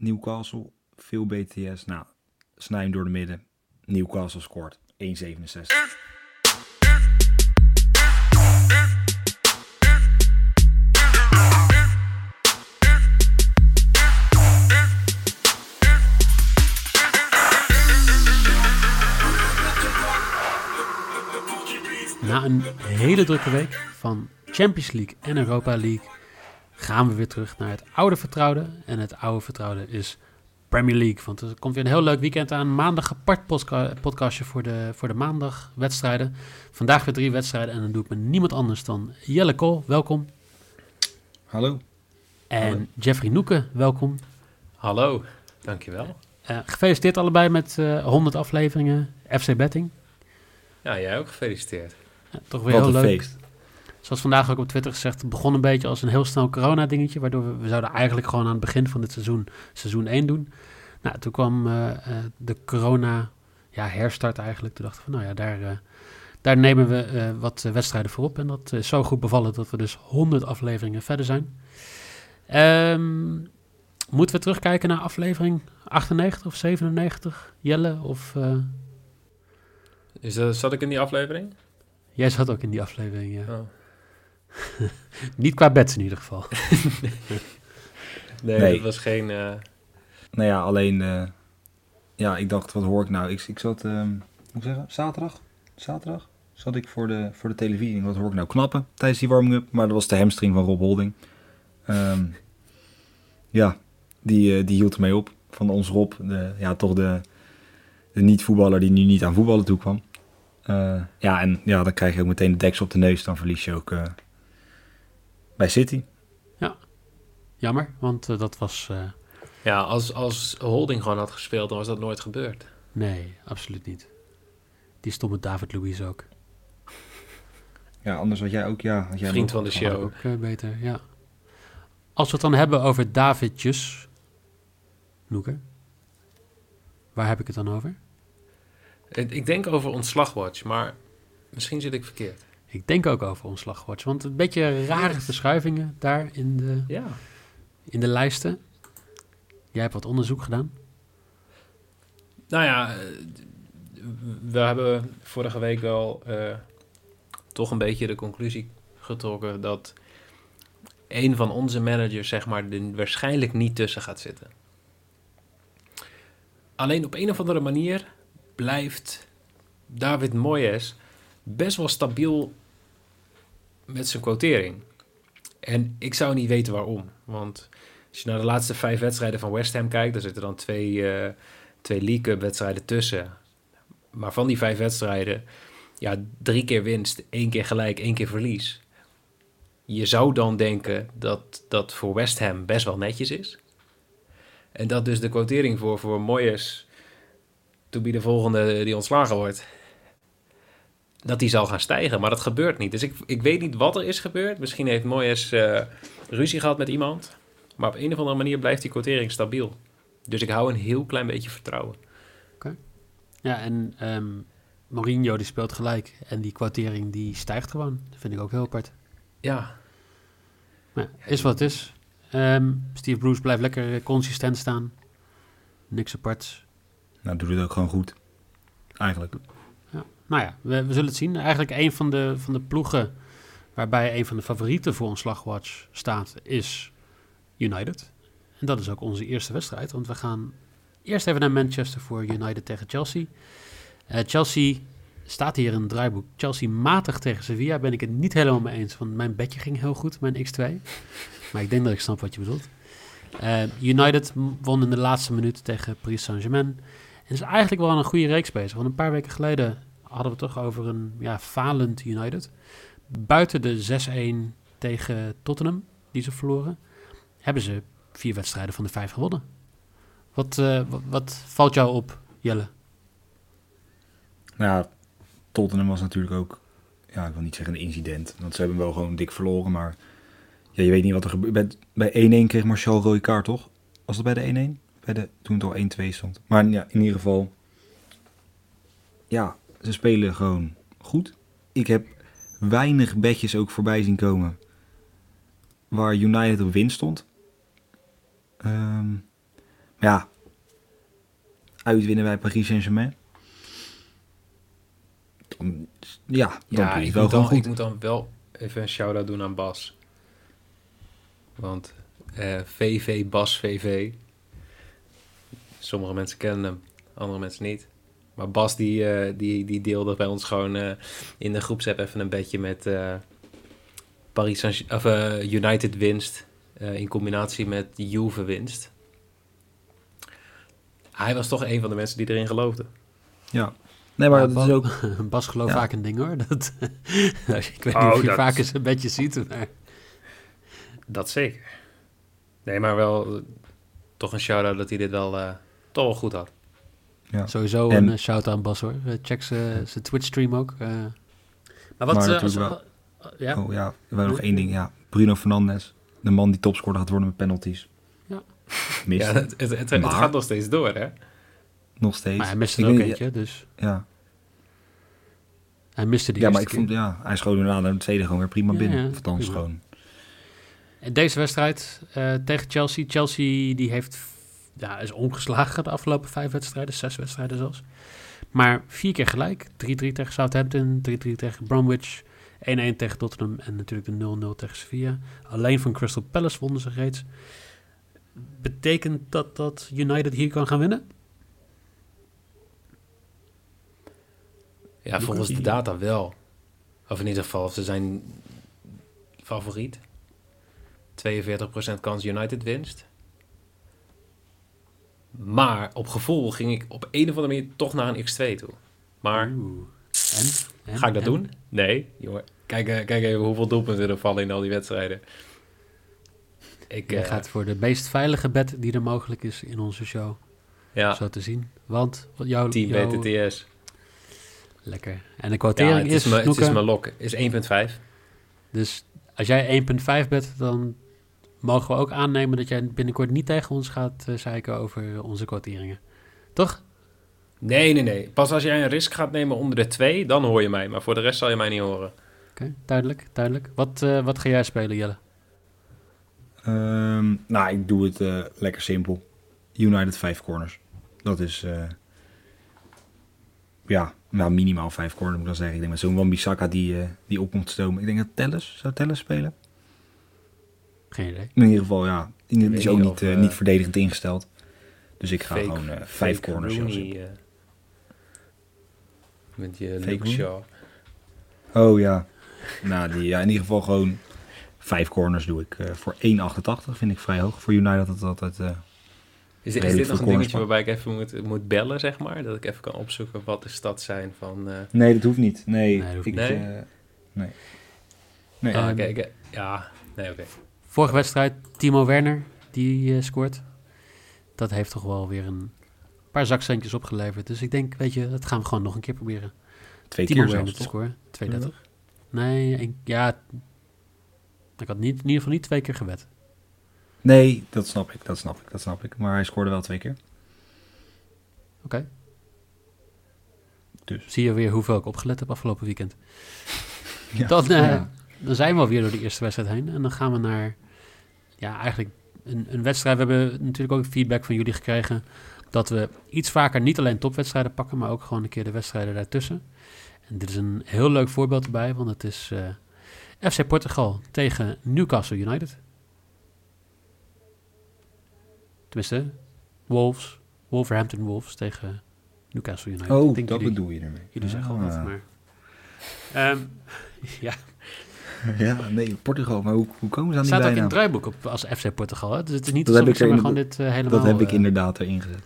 Newcastle, veel BTS. Nou, snij hem door de midden. Newcastle scoort 1,67. Na een hele drukke week van Champions League en Europa League gaan we weer terug naar het oude vertrouwde. En het oude vertrouwde is Premier League. Want er komt weer een heel leuk weekend aan. Maandag apart podca podcastje voor de, voor de maandagwedstrijden. Vandaag weer drie wedstrijden en dan doe ik met niemand anders dan Jelle Kool. Welkom. Hallo. En Hallo. Jeffrey Noeken, welkom. Hallo, dankjewel. Uh, gefeliciteerd allebei met uh, 100 afleveringen FC Betting. Ja, jij ook gefeliciteerd. Ja, toch weer Wat heel een leuk. feest. Zoals vandaag ook op Twitter gezegd, begon een beetje als een heel snel corona-dingetje. Waardoor we, we zouden eigenlijk gewoon aan het begin van dit seizoen, seizoen 1 doen. Nou, toen kwam uh, uh, de corona, ja, herstart eigenlijk. Toen dachten we, nou ja, daar, uh, daar nemen we wat wedstrijden voor op. En dat is zo goed bevallen dat we dus 100 afleveringen verder zijn. Um, moeten we terugkijken naar aflevering 98 of 97, Jelle? Of, Is dat, zat ik in die aflevering? Jij zat ook in die aflevering, ja. Oh. Niet qua bets in ieder geval. nee, Nee. dat was geen... Uh... Nou ja, alleen... eh, ja, ik dacht, wat hoor ik nou? Ik, ik zat, ehm, hoe zeggen, zaterdag? Zaterdag? Zat ik voor de, voor de televisie. Wat hoor ik nou? Knappen tijdens die warming-up. Maar dat was de hamstring van Rob Holding. Ehm, ja, die, eh, die hield ermee op. Van ons Rob. De, ja, toch de, de niet-voetballer die nu niet aan voetballen toe kwam. Uh, ja, en ja, dan krijg je ook meteen de deksel op de neus. Dan verlies je ook uh, bij City. Ja, jammer, want uh, dat was... Ja, als, als Holding gewoon had gespeeld, dan was dat nooit gebeurd. Nee, absoluut niet. Die stond met David Luiz ook. Ja, anders had jij ook... Ja, had jij Vriend van de show. Ook uh, beter, ja. Als we het dan hebben over Davidjes... Noeke, waar heb ik het dan over? Ik denk over ontslagwatch, maar misschien zit ik verkeerd. Ik denk ook over ontslagwatch, want een beetje rare verschuivingen daar in de, ja. in de lijsten. Jij hebt wat onderzoek gedaan. Nou ja, we hebben vorige week wel uh, toch een beetje de conclusie getrokken dat een van onze managers, zeg maar, er waarschijnlijk niet tussen gaat zitten. Alleen op een of andere manier blijft David Moyes best wel stabiel met zijn quotering. En ik zou niet weten waarom. Want als je naar de laatste vijf wedstrijden van West Ham kijkt, dan zitten dan twee, uh, twee League Cup wedstrijden tussen. Maar van die vijf wedstrijden, ja, drie keer winst, één keer gelijk, één keer verlies. Je zou dan denken dat dat voor West Ham best wel netjes is. En dat dus de quotering voor, voor Moyes to be de volgende die ontslagen wordt, dat die zal gaan stijgen. Maar dat gebeurt niet. Dus ik, ik weet niet wat er is gebeurd. Misschien heeft Moyes uh, ruzie gehad met iemand. Maar op een of andere manier blijft die quotering stabiel. Dus ik hou een heel klein beetje vertrouwen. Oké. Okay. Ja, en um, Mourinho die speelt gelijk. En die quotering die stijgt gewoon. Dat vind ik ook heel apart. Ja. Maar ja, is wat het is. Um, Steve Bruce blijft lekker consistent staan. Niks aparts. Nou, doet het ook gewoon goed. Eigenlijk. Nou ja, we, we, zullen het zien. Eigenlijk een van de, van de ploegen waarbij een van de favorieten voor ontslagwatch staat, is United. En dat is ook onze eerste wedstrijd, want we gaan eerst even naar Manchester voor United tegen Chelsea. Uh, Chelsea staat hier in het draaiboek. Chelsea matig tegen Sevilla ben ik het niet helemaal mee eens, want mijn bedje ging heel goed, mijn X2. maar ik denk dat ik snap wat je bedoelt. Uh, United won in de laatste minuut tegen Paris Saint-Germain. En is eigenlijk wel een goede reeks bezig. Want een paar weken geleden hadden we toch over een ja, falend United. Buiten de 6-1 tegen Tottenham, die ze verloren, hebben ze vier wedstrijden van de vijf gewonnen. Wat, uh, wat, valt jou op, Jelle? Nou, Tottenham was natuurlijk ook, ja, ik wil niet zeggen een incident. Want ze hebben wel gewoon dik verloren, maar ja, je weet niet wat er gebeurt. Bij 1-1 kreeg een rode toch? Was dat bij de 1-1? Bij de, toen het al 1-2 stond. Maar ja, in ieder geval, ja, ze spelen gewoon goed. Ik heb weinig bedjes ook voorbij zien komen waar United op winst stond. Um, Ja. Uitwinnen bij Paris Saint-Germain. Dan, ja, dan Ja, ik wel moet, dan, ik goed. moet dan wel even een shout-out doen aan Bas. Want eh, VV, Bas VV. Sommige mensen kennen hem, andere mensen niet. Maar Bas die, eh, die, die deelde bij ons gewoon eh, in de groepsapp even een bedje met eh, Paris Saint of eh, United winst eh, in combinatie met Juve winst. Hij was toch een van de mensen die erin geloofden. Ja. Nee, maar Bas, is ook... Bas gelooft Ja. vaak in dingen hoor. Dat, ik weet Oh, niet of je dat- vaak eens een beetje ziet. Maar... Dat zeker. Nee, maar wel toch een shout-out dat hij dit wel eh, toch wel goed had. Ja. Sowieso En- een eh, shout-out aan Bas hoor. Eh, check zijn zijn Twitch-stream ook. eh. Maar wat... Maar eh, als, natuurlijk ja, Oh ja, we hebben nog één ding. Ja, Bruno Fernandes. De man die topscorer gaat worden met penalties. Ja. Mist Ja, het, het, gaat nog steeds door, hè? nog steeds. maar hij miste er ook weet- eentje, dus Ja, hij miste die ja maar ik vond, ja, hij schoot inderdaad naar de tweede gewoon weer prima Ja, binnen. ja, althans gewoon. En Deze wedstrijd eh, tegen Chelsea. Chelsea die heeft, ja, is ongeslagen de afgelopen vijf wedstrijden, zes wedstrijden zelfs. Maar vier keer gelijk. 3-3 tegen Southampton, 3-3 tegen Bromwich, 1-1 tegen Tottenham en natuurlijk de 0-0 tegen Sevilla. Alleen van Crystal Palace wonnen ze reeds. Betekent dat dat United hier kan gaan winnen? Ja, volgens de data wel. Of in ieder geval, ze zijn favoriet. 42% kans United winst. Maar op gevoel ging ik op een of andere manier toch naar een x2 toe. Maar Oeh. En? En? ga ik dat En? doen? Nee, jongen. Kijk, eh, kijk even hoeveel doelpunten er vallen in al die wedstrijden. Ik, eh, gaat voor de meest veilige bet die er mogelijk is in onze show. ja, Zo te zien. Want jouw, 10 jouw- BTTS. Lekker. En de Ja, quotering het is, het is mijn lok. Is 1.5. Dus als jij 1.5 bent, dan mogen we ook aannemen dat jij binnenkort niet tegen ons gaat eh, zeiken over onze quoteringen. Toch? Nee, nee, nee. Pas als jij een risk gaat nemen onder de 2, dan hoor je mij. Maar voor de rest zal je mij niet horen. Oké, duidelijk, duidelijk. Wat, eh, wat ga jij spelen, Jelle? Ehm, nou, ik doe het eh, lekker simpel. United 5 corners. Dat is... eh, ja, nou, minimaal 5 corners moet ik dan zeggen. Ik denk met zo'n Wan-Bissaka die, die op moet stomen. Ik denk dat Telles, zou Telles spelen? Geen idee. In ieder geval, ja. Die is ook niet of, eh, eh, niet verdedigend ingesteld. Dus ik ga Fake- gewoon eh, 5 fake corners Rooney, met je Luke? Shaw. Oh ja. Nou, die, ja, in ieder geval gewoon vijf corners doe ik. voor 1,88 vind ik vrij hoog. Voor United dat het altijd... Is, is dit nog een dingetje waarbij ik even moet, moet bellen, zeg maar? Dat ik even kan opzoeken wat de stad zijn van... Nee, dat hoeft niet. Nee, Nee, dat hoeft ik, niet. nee. Nee. ah, ja, nee, oké. Vorige wedstrijd, Timo Werner, die eh, scoort. Dat heeft toch wel weer een paar zakcentjes opgeleverd. Dus ik denk, weet je, dat gaan we gewoon nog een keer proberen. Twee Timo keer Werner te toch? scoren. 32. Nee, ja. Ik had niet, in ieder geval niet twee keer gewet. Nee, dat snap ik, dat snap ik, dat snap ik. Maar hij scoorde wel twee keer. Oké. Dus. Zie je weer hoeveel ik opgelet heb afgelopen weekend. Ja. Dan, eh, Ja. dan zijn we alweer door de eerste wedstrijd heen. En dan gaan we naar, ja, eigenlijk een, een wedstrijd. We hebben natuurlijk ook feedback van jullie gekregen. Dat we iets vaker niet alleen topwedstrijden pakken, maar ook gewoon een keer de wedstrijden daartussen. En dit is een heel leuk voorbeeld erbij, want het is eh, FC Portugal tegen Newcastle United. Tenminste, Wolves, Wolverhampton Wolves tegen Newcastle United. Oh, dat jullie, bedoel je ermee. jullie zeggen al Ah. wat, maar... Ehm, ja, Ja, nee, Portugal. Maar hoe, hoe komen ze aan die staat ook in bijnaam? het draaiboek op als FC Portugal. Hè? Dus het is niet Dat heb ik ik zeg maar gewoon dit eh, helemaal... Dat heb ik eh, inderdaad erin gezet.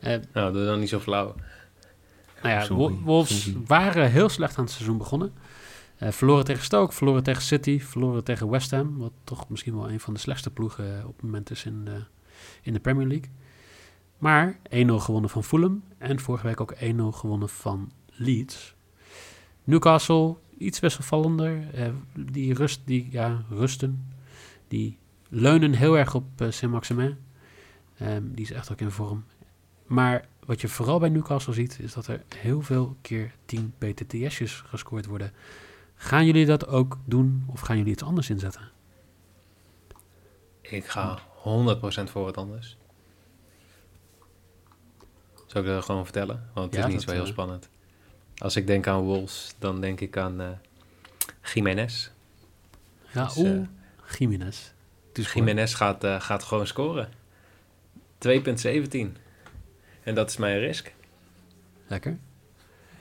eh, Nou, doe dan niet zo flauw. nou ja, Sorry, Wolves sorry. waren heel slecht aan het seizoen begonnen. Eh, verloren tegen Stoke, verloren tegen City, verloren tegen West Ham. Wat toch misschien wel een van de slechtste ploegen op het moment is in de, in de Premier League. Maar 1-0 gewonnen van Fulham. En vorige week ook 1-0 gewonnen van Leeds. Newcastle, iets wisselvallender. Eh, die, rust, die ja, rusten. Die leunen heel erg op eh Saint-Maximin. Ehm, die is echt ook in vorm. Maar wat je vooral bij Newcastle ziet, is dat er heel veel keer 10 BTTS'jes gescoord worden. Gaan jullie dat ook doen of gaan jullie iets anders inzetten? Ik ga 100% voor wat anders. Zal ik dat gewoon vertellen? Want het Ja, is niet dat, zo heel eh, spannend. Als ik denk aan Wolves, dan denk ik aan eh Jiménez. Ja, Dus, oeh, eh, Jiménez. Dus Jiménez gaat, eh, gaat gewoon scoren. 2,17. En dat is mijn risk. Lekker.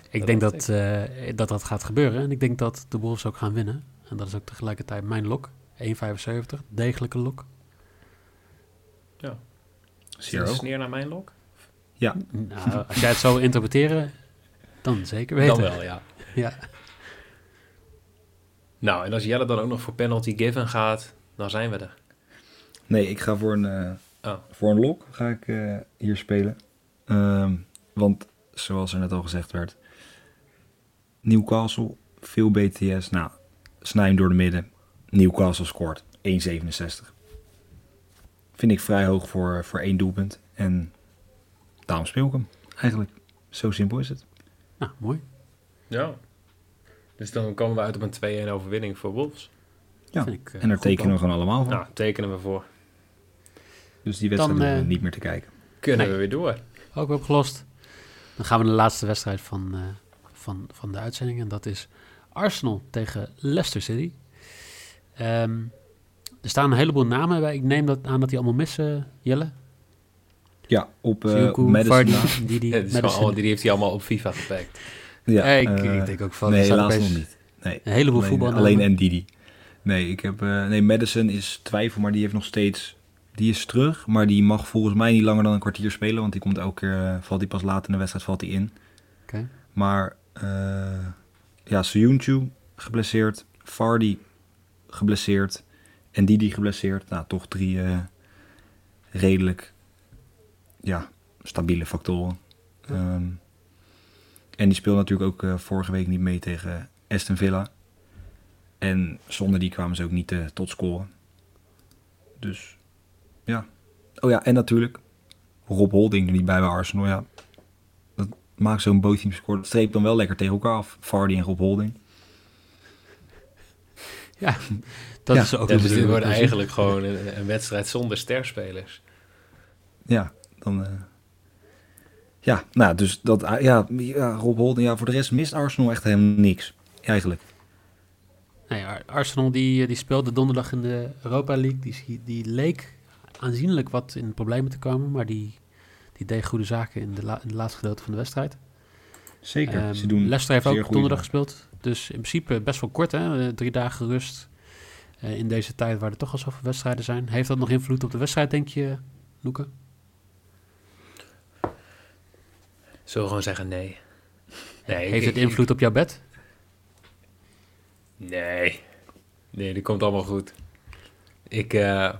Ik Dat denk dat, eh, dat dat gaat gebeuren. En ik denk dat de Wolves ook gaan winnen. En dat is ook tegelijkertijd mijn lok. 1,75. Degelijke lok. Is Zie je ook. sneer naar mijn lok? Nou, als jij het zo wil interpreteren, dan zeker weten. Dan wel, ja. Ja. Nou, en als Jelle dan ook nog voor penalty given gaat, dan zijn we er. Nee, ik ga voor een, eh, Oh. voor een lok ga ik, eh, hier spelen. Ehm, want zoals er net al gezegd werd, Newcastle, veel BTS. Nou, snij hem door de midden. Newcastle scoort 1,67. Vind ik vrij hoog voor, voor één doelpunt. En daarom speel ik hem. Eigenlijk, zo simpel is het. Nou, mooi. Ja. Dus dan komen we uit op een 2-1 overwinning voor Wolves. Ja, ik, eh, En daar tekenen we gewoon allemaal van. Nou, tekenen we voor. dus die wedstrijd Dan, we eh, niet meer te kijken. Kunnen Nee. we weer door. Ook weer opgelost. Dan gaan we naar de laatste wedstrijd van, eh, van, van de uitzending. En dat is Arsenal tegen Leicester City. Ehm, er staan een heleboel namen bij. Ik neem dat aan dat die allemaal missen, Jelle. Ja, op, eh op Madison. Vardy, Didi, Ja, Madison. allemaal- die heeft hij allemaal op FIFA gepakt. Ja, ik, eh, ik denk ook van... nee, helaas nog niet. Nee, Een heleboel alleen, voetbalnamen. Alleen en Didi. Nee, ik heb, eh, nee, Madison is twijfel, maar die heeft nog steeds... Die is terug, maar die mag volgens mij niet langer dan een kwartier spelen. Want die komt elke keer, eh, valt hij pas laat in de wedstrijd, valt hij in. Oké. Maar eh ja, Soyuncu geblesseerd, Vardy geblesseerd en Didi geblesseerd. Nou, toch drie eh, redelijk ja, stabiele factoren. Ehm, en die speelde natuurlijk ook eh, vorige week niet mee tegen Aston Villa. En zonder die kwamen ze ook niet eh, tot scoren. Dus ja. Oh ja, en natuurlijk Rob Holding er niet bij bij Arsenal. Ja, dat maakt zo'n bootteam score. Dat streept dan wel lekker tegen elkaar af. Vardy en Rob Holding. Ja, dat Ja. is ook Ja, een dus dit wordt eigenlijk gewoon een, een wedstrijd zonder sterspelers. Ja, dan... eh, ja, nou, dus dat... ah, ja, ja, Rob Holding. Ja, voor de rest mist Arsenal echt helemaal niks. Eigenlijk. Nee, Ar- Arsenal die, eh, die speelde donderdag in de Europa League. Die, die leek aanzienlijk wat in problemen te komen. Maar die, die deed goede zaken in, de la, in het laatste gedeelte van de wedstrijd. Zeker. Ehm, Ze doen Leicester heeft ook donderdag zaken. gespeeld. Dus in principe best wel kort, hè? Eh, Drie dagen rust. Eh, in deze tijd waar er toch al zoveel wedstrijden zijn. Heeft dat nog invloed op de wedstrijd, denk je, Loeke? Zullen we gewoon zeggen nee? Nee, Heeft ik- het ik- invloed op jouw bed? Nee. Nee, dat komt allemaal goed. Ik eh,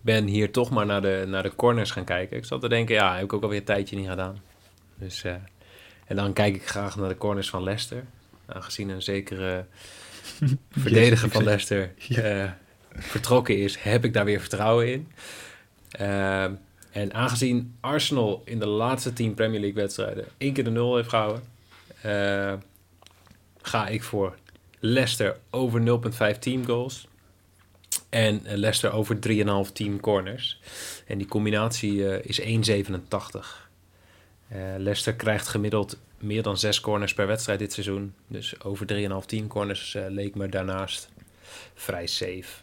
ben hier toch maar naar de, naar de corners gaan kijken. Ik zat te denken, ja, heb ik ook alweer een tijdje niet gedaan. Dus, eh, en dan kijk ik graag naar de corners van Leicester. Aangezien een zekere verdediger van Leicester eh, vertrokken is, heb ik daar weer vertrouwen in. En aangezien Arsenal in de laatste 10 Premier League wedstrijden één keer de nul heeft gehouden, eh, ga ik voor Leicester over 0,5 team goals. En Leicester over 3,5 team corners. En die combinatie eh, is 1,87. Eh Leicester krijgt gemiddeld meer dan 6 corners per wedstrijd dit seizoen. Dus over 3,5 team corners leek me daarnaast vrij safe.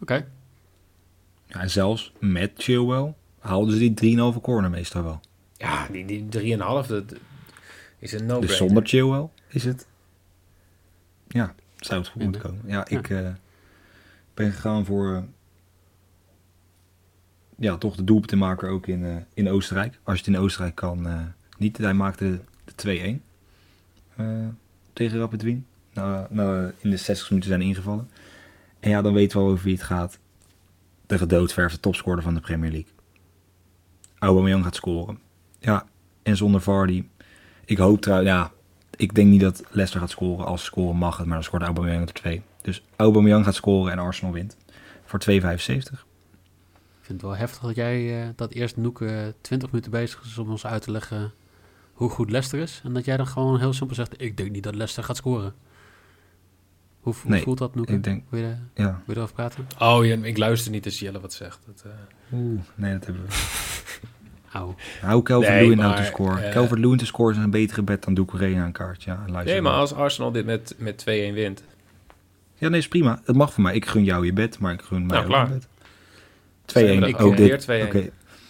Oké. Ja, en zelfs met Chilwell houden ze die 3,5 corner meestal wel. Ja, die, die 3,5 dat is een no-brainer. dus zonder Chilwell is het... Ja, zou het goed moeten komen. Ja, ik eh, ben gegaan voor... eh, ja, toch de doelpuntenmaker ook in, eh, in Oostenrijk. Als je het in Oostenrijk kan eh, niet. Hij maakte de 2-1 eh, tegen Rapid Wien. Nou, nou, in de 60 minuten zijn ingevallen. En ja, dan weten we al over wie het gaat. De gedoodverfde topscorer van de Premier League. Aubameyang gaat scoren. Ja, en zonder Vardy. Ik hoop trouwens, ja, ik denk niet dat Leicester gaat scoren. Als scoren mag het, maar dan scoort Aubameyang er 2. Dus Aubameyang gaat scoren en Arsenal wint. Voor 2,75. Ik vind het wel heftig dat jij eh, dat eerst Noeke eh, 20 minuten bezig is om ons uit te leggen hoe goed Leicester is. En dat jij dan gewoon heel simpel zegt, ik denk niet dat Leicester gaat scoren. Hoe, hoe Nee, voelt dat, Noeke? ik denk- Wil je, Ja. wil je erover praten? Oh, ja, ik luister niet als Jelle wat zegt. Dat, eh, Oeh, nee, dat hebben we. Auw. Hou Calvert Nee, Lewin nou te scoren. Calvert Lewin te scoren is een betere bet dan Doucouré aan een kaart. Ja, luister Nee, maar maar. als Arsenal dit met, met 2-1 wint. Ja, nee, is prima. Het mag voor mij. Ik gun jou je bed, maar ik gun mij Nou, ook klaar. bed. Ze hebben 2-1. dat Ook weer dit. 2-1. Oké.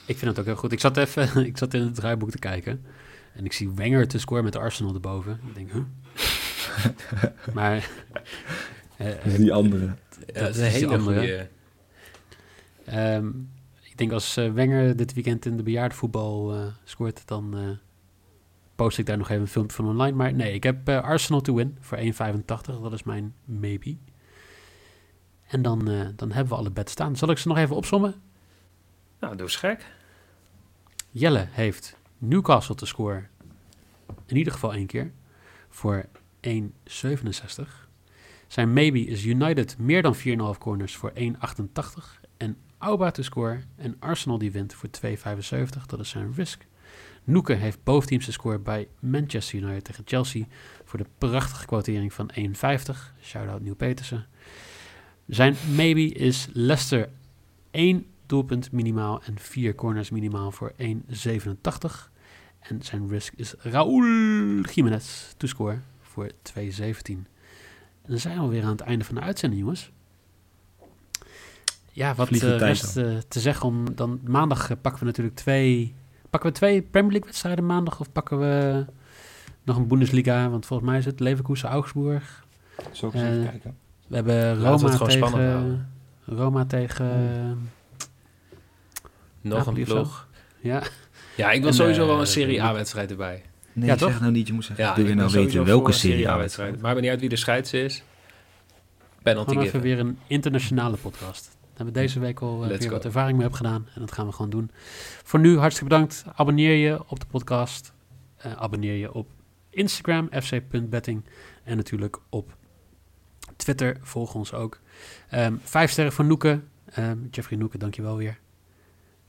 Ik vind het ook heel goed. Ik zat even ik zat in het draaiboek te kijken. En ik zie Wenger te scoren met Arsenal erboven. Ik denk, huh? maar... eh, Dat is die andere. Dat dat is een hele andere. Ehm, ik denk als eh, Wenger dit weekend in de bejaardenvoetbal eh scoort, dan eh, post ik daar nog even een filmpje van online. Maar nee, ik heb eh, Arsenal to win voor 1,85. Dat is mijn maybe. En dan, eh, dan hebben we alle bets staan. Zal ik ze nog even opsommen? Nou, doe eens gek. Jelle heeft Newcastle te scoren. In ieder geval één keer. Voor 1,67. Zijn maybe is United meer dan 4,5 corners voor 1,88. En Auba te scoren. En Arsenal die wint voor 2,75. Dat is zijn risk. Noeke heeft both teams te scoren bij Manchester United tegen Chelsea. Voor de prachtige quotering van 1,50. Shout-out Nieuw Petersen. Zijn maybe is Leicester 1 doelpunt minimaal en 4 corners minimaal voor 1,87. En zijn risk is Raúl Jiménez to score voor 2,17. En dan zijn we weer aan het einde van de uitzending, jongens. Ja, wat eh, tijd rest eh, te zeggen om dan maandag eh, pakken we natuurlijk twee pakken we twee Premier League wedstrijden maandag of pakken we nog een Bundesliga, want volgens mij is het Leverkusen Augsburg. Ik eens even kijken? We hebben Roma het gewoon spannend tegen houden. Roma tegen Nog Napoli een zo. ploeg. ja, Ja, ik wil En, sowieso wel een Serie A-wedstrijd erbij. Nee, Ja, zeg toch? nou niet. Je moet zeggen, Ja, wil je nou weten welke serie A-wedstrijd. Maar niet uit wie de scheids is. Penalty Gewoon even weer een internationale podcast. Daar hebben we deze week al Let's weer go. wat ervaring mee hebben gedaan. En dat gaan we gewoon doen. Voor nu hartstikke bedankt. Abonneer je op de podcast. Eh, abonneer je op Instagram, fc.betting. En natuurlijk op Twitter. Volg ons ook. Ehm, vijf sterren voor Noeke. Ehm, Jeffrey Noeke, dankjewel weer.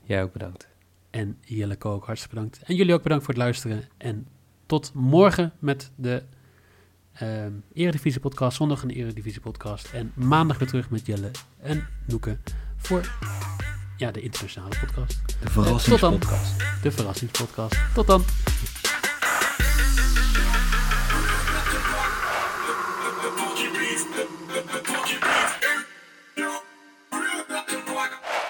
Jij ook bedankt. En Jelle Kook, hartstikke bedankt. En jullie ook bedankt voor het luisteren. En tot morgen met de ehm Eredivisie podcast. Zondag een Eredivisie podcast. En maandag weer terug met Jelle en Noeke voor ja, de internationale podcast. De dan. verrassingspodcast. De verrassingspodcast. Tot dan.